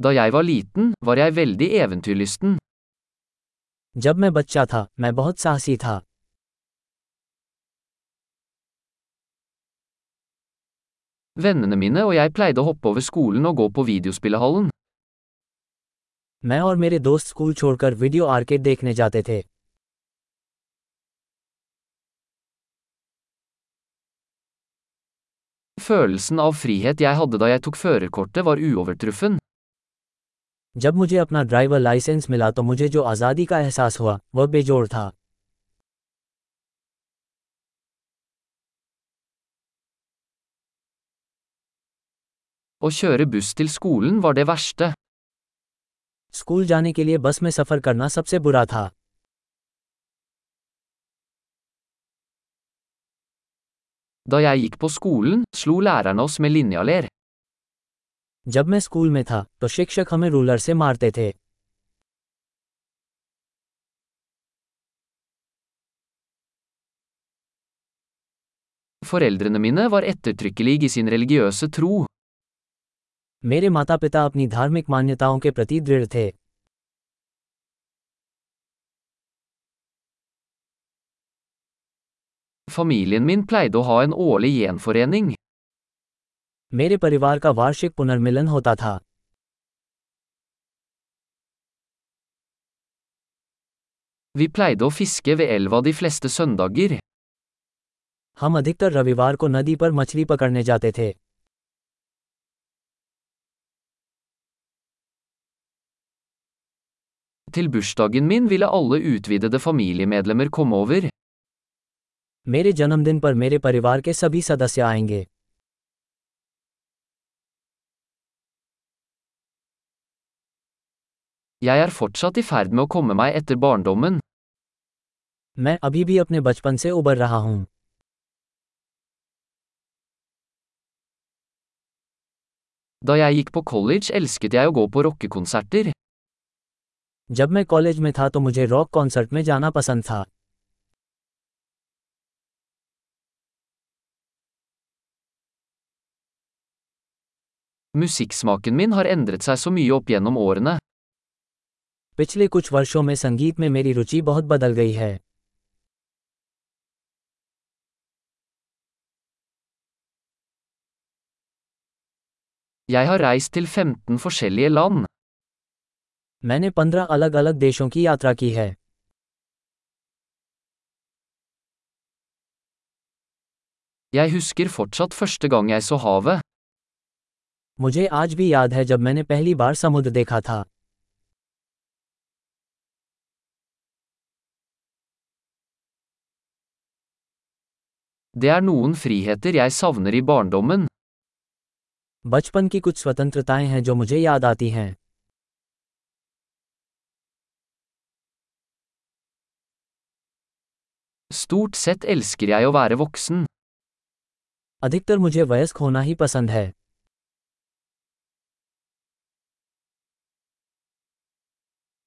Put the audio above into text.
Da jeg var liten, var jeg veldig eventyrlysten. जब मैं बच्चा था मैं बहुत साहसी था Vennene mine og jeg pleide å hoppe over skolen og gå på videospillehallen. मैं और मेरे दोस्त स्कूल छोड़कर वीडियो आर्केड देखने जाते थे Følelsen av frihet jeg hadde da jeg tok førerkortet var uovertruffen. जब मुझे अपना ड्राइवर लाइसेंस मिला तो मुझे जो आज़ादी का एहसास हुआ वह बेजोड़ था Å kjøre buss til skolen var det verste. School जाने के लिए बस में सफ़र करना सबसे बुरा था Da jeg gikk på skolen, slo lærerne oss med linjaler. जब मैं स्कूल में था तो शिक्षक हमें रूलर से मारते थे Foreldrene mine var ettertrykkelige i sin religiøse tro. मेरे माता पिता अपनी धार्मिक मान्यताओं के प्रति दृढ़ थे Familien min pleide å ha en årlig gjenforening. मेरे परिवार का वार्षिक पुनर्मिलन होता था Vi pleide å fiske ved elva de fleste søndager. हम अधिकतर रविवार को नदी पर मछली पकड़ने जाते थे Til bursdagen min ville alle utvidede familiemedlemmer komme over. मेरे जन्मदिन पर मेरे परिवार के सभी सदस्य आएँगे Jeg er fortsatt i ferd med å komme meg etter barndommen. मैं अभी भी अपने बचपन से उबर रहा हूँ Da jeg gikk på college elsket jeg å gå på rockekonserter. जब मैं कॉलेज में था तो मुझे रॉक कॉन्सर्ट में जाना पसंद था Musikksmaken min har endret seg så mye opp gjennom årene. पिछले कुछ वर्षों में संगीत में मेरी रुचि बहुत बदल गई है Jeg har reist til 15 forskjellige land. मैंने पंद्रह अलग अलग देशों की यात्रा की है Jeg husker fortsatt første gang jeg så havet. मुझे आज भी याद है जब मैंने पहली बार समुद्र देखा था Det er noen friheter jeg savner i barndommen. बचपन की कुछ स्वतंत्रताएँ हैं जो मुझे याद आती हैं Stort sett elsker jeg å være voksen. अधिकतर मुझे वयस्क होना ही पसंद है